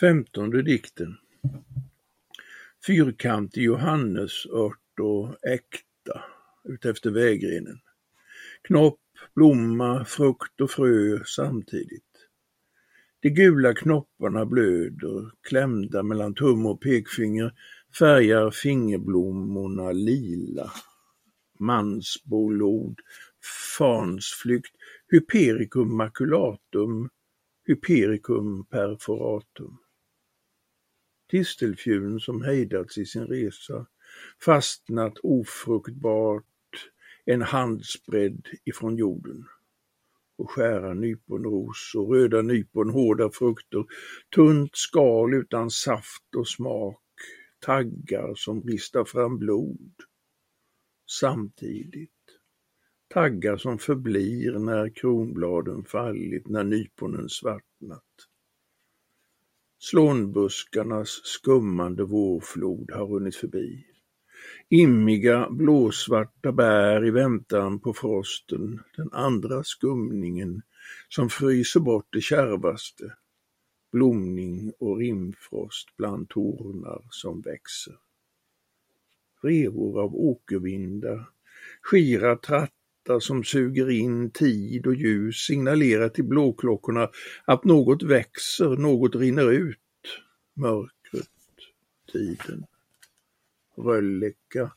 Femtonde dikten Fyrkantig johannesört och äkta utefter vägrenen. Knopp, blomma, frukt och frö samtidigt. De gula knopparna blöder, klämda mellan tum och pekfinger, färgar fingerblommorna lila. Mansbolod, fansflykt, hypericum maculatum, hypericum perforatum. Tistelfjun som hejdats i sin resa, fastnat ofruktbart en handsbredd ifrån jorden. Och skära nyponros och röda nypon hårda frukter, tunt skal utan saft och smak, taggar som ristar fram blod. Samtidigt. Taggar som förblir när kronbladen fallit, när nyponen svartnat. Slånbuskarnas skummande vårflod har runnit förbi. Immiga blåsvarta bär i väntan på frosten, den andra skumningen som fryser bort det kärvaste, blomning och rimfrost bland tornar som växer. Revor av åkervindar, skira platta som suger in tid och ljus signalerar till blåklockorna att något växer, något rinner ut. Mörkret, tiden. Rölleka,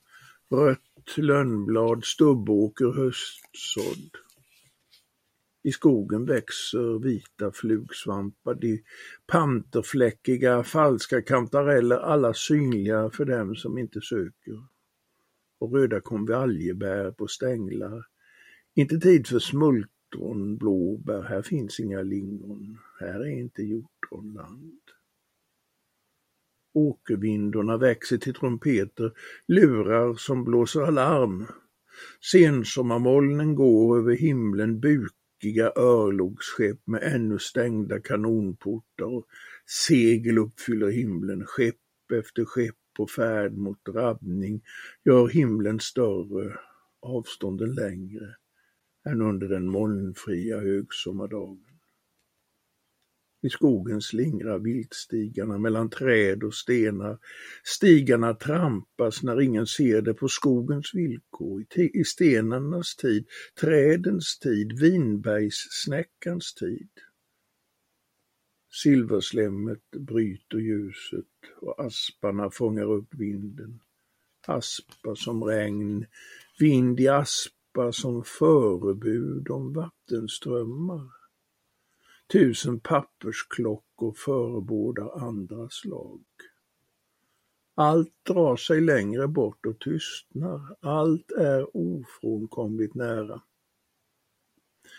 rött lönnblad, stubbåker höstsådd. I skogen växer vita flugsvampar, de panterfläckiga, falska kantareller, alla synliga för dem som inte söker. Och röda konvaljebär på stänglar. Inte tid för smultron, blåbär, här finns inga lingon, här är inte hjortronland. Åkervindorna växer till trumpeter, lurar som blåser alarm. Sensommarmolnen går över himlen, bukiga örlogsskepp med ännu stängda kanonportar och segel uppfyller himlen, skepp efter skepp på färd mot drabbning gör himlen större, avstånden längre än under den molnfria högsommardagen. I skogen slingrar viltstigarna mellan träd och stenar. Stigarna trampas när ingen ser det på skogens villkor, i stenarnas tid, trädens tid, vinbergssnäckans tid. Silverslemmet bryter ljuset och asparna fångar upp vinden. Aspar som regn, vind i aspar som förebud om vattenströmmar. Tusen pappersklockor förebådar andra slag. Allt drar sig längre bort och tystnar, allt är ofrånkomligt nära.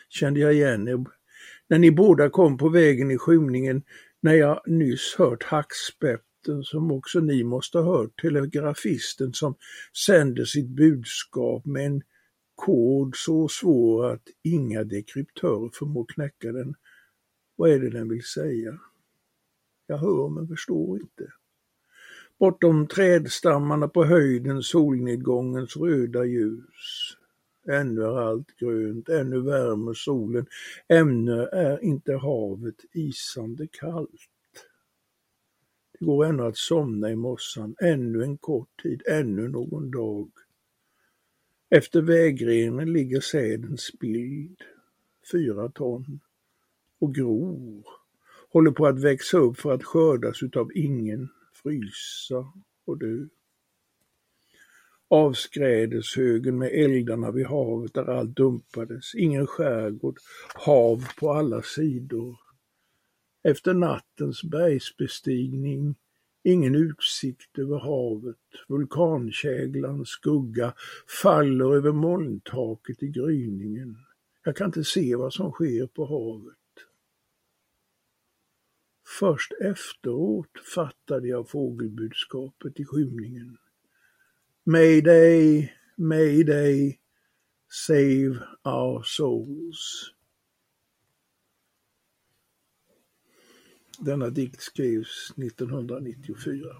Kände jag igen er när ni båda kom på vägen i skymningen, när jag nyss hört hackspetten som också ni måste ha hört, telegrafisten som sänder sitt budskap med en kod så svår att inga dekryptörer förmår knäcka den. Vad är det den vill säga? Jag hör men förstår inte. Bortom trädstammarna på höjden solnedgångens röda ljus. Ännu är allt grönt, ännu värmer solen, ännu är inte havet isande kallt. Det går ännu att somna i mossan, ännu en kort tid, ännu någon dag. Efter vägrenen ligger säden spilld, fyra ton och gror, håller på att växa upp för att skördas utav ingen, frysa och dö. Avskrädeshögen med eldarna vid havet där allt dumpades, ingen skärgård, hav på alla sidor. Efter nattens bergsbestigning ingen utsikt över havet, vulkankäglans skugga faller över molntaket i gryningen. Jag kan inte se vad som sker på havet. Först efteråt fattade jag fågelbudskapet i skymningen. Mayday, mayday, save our souls. Denna dikt skrevs 1994.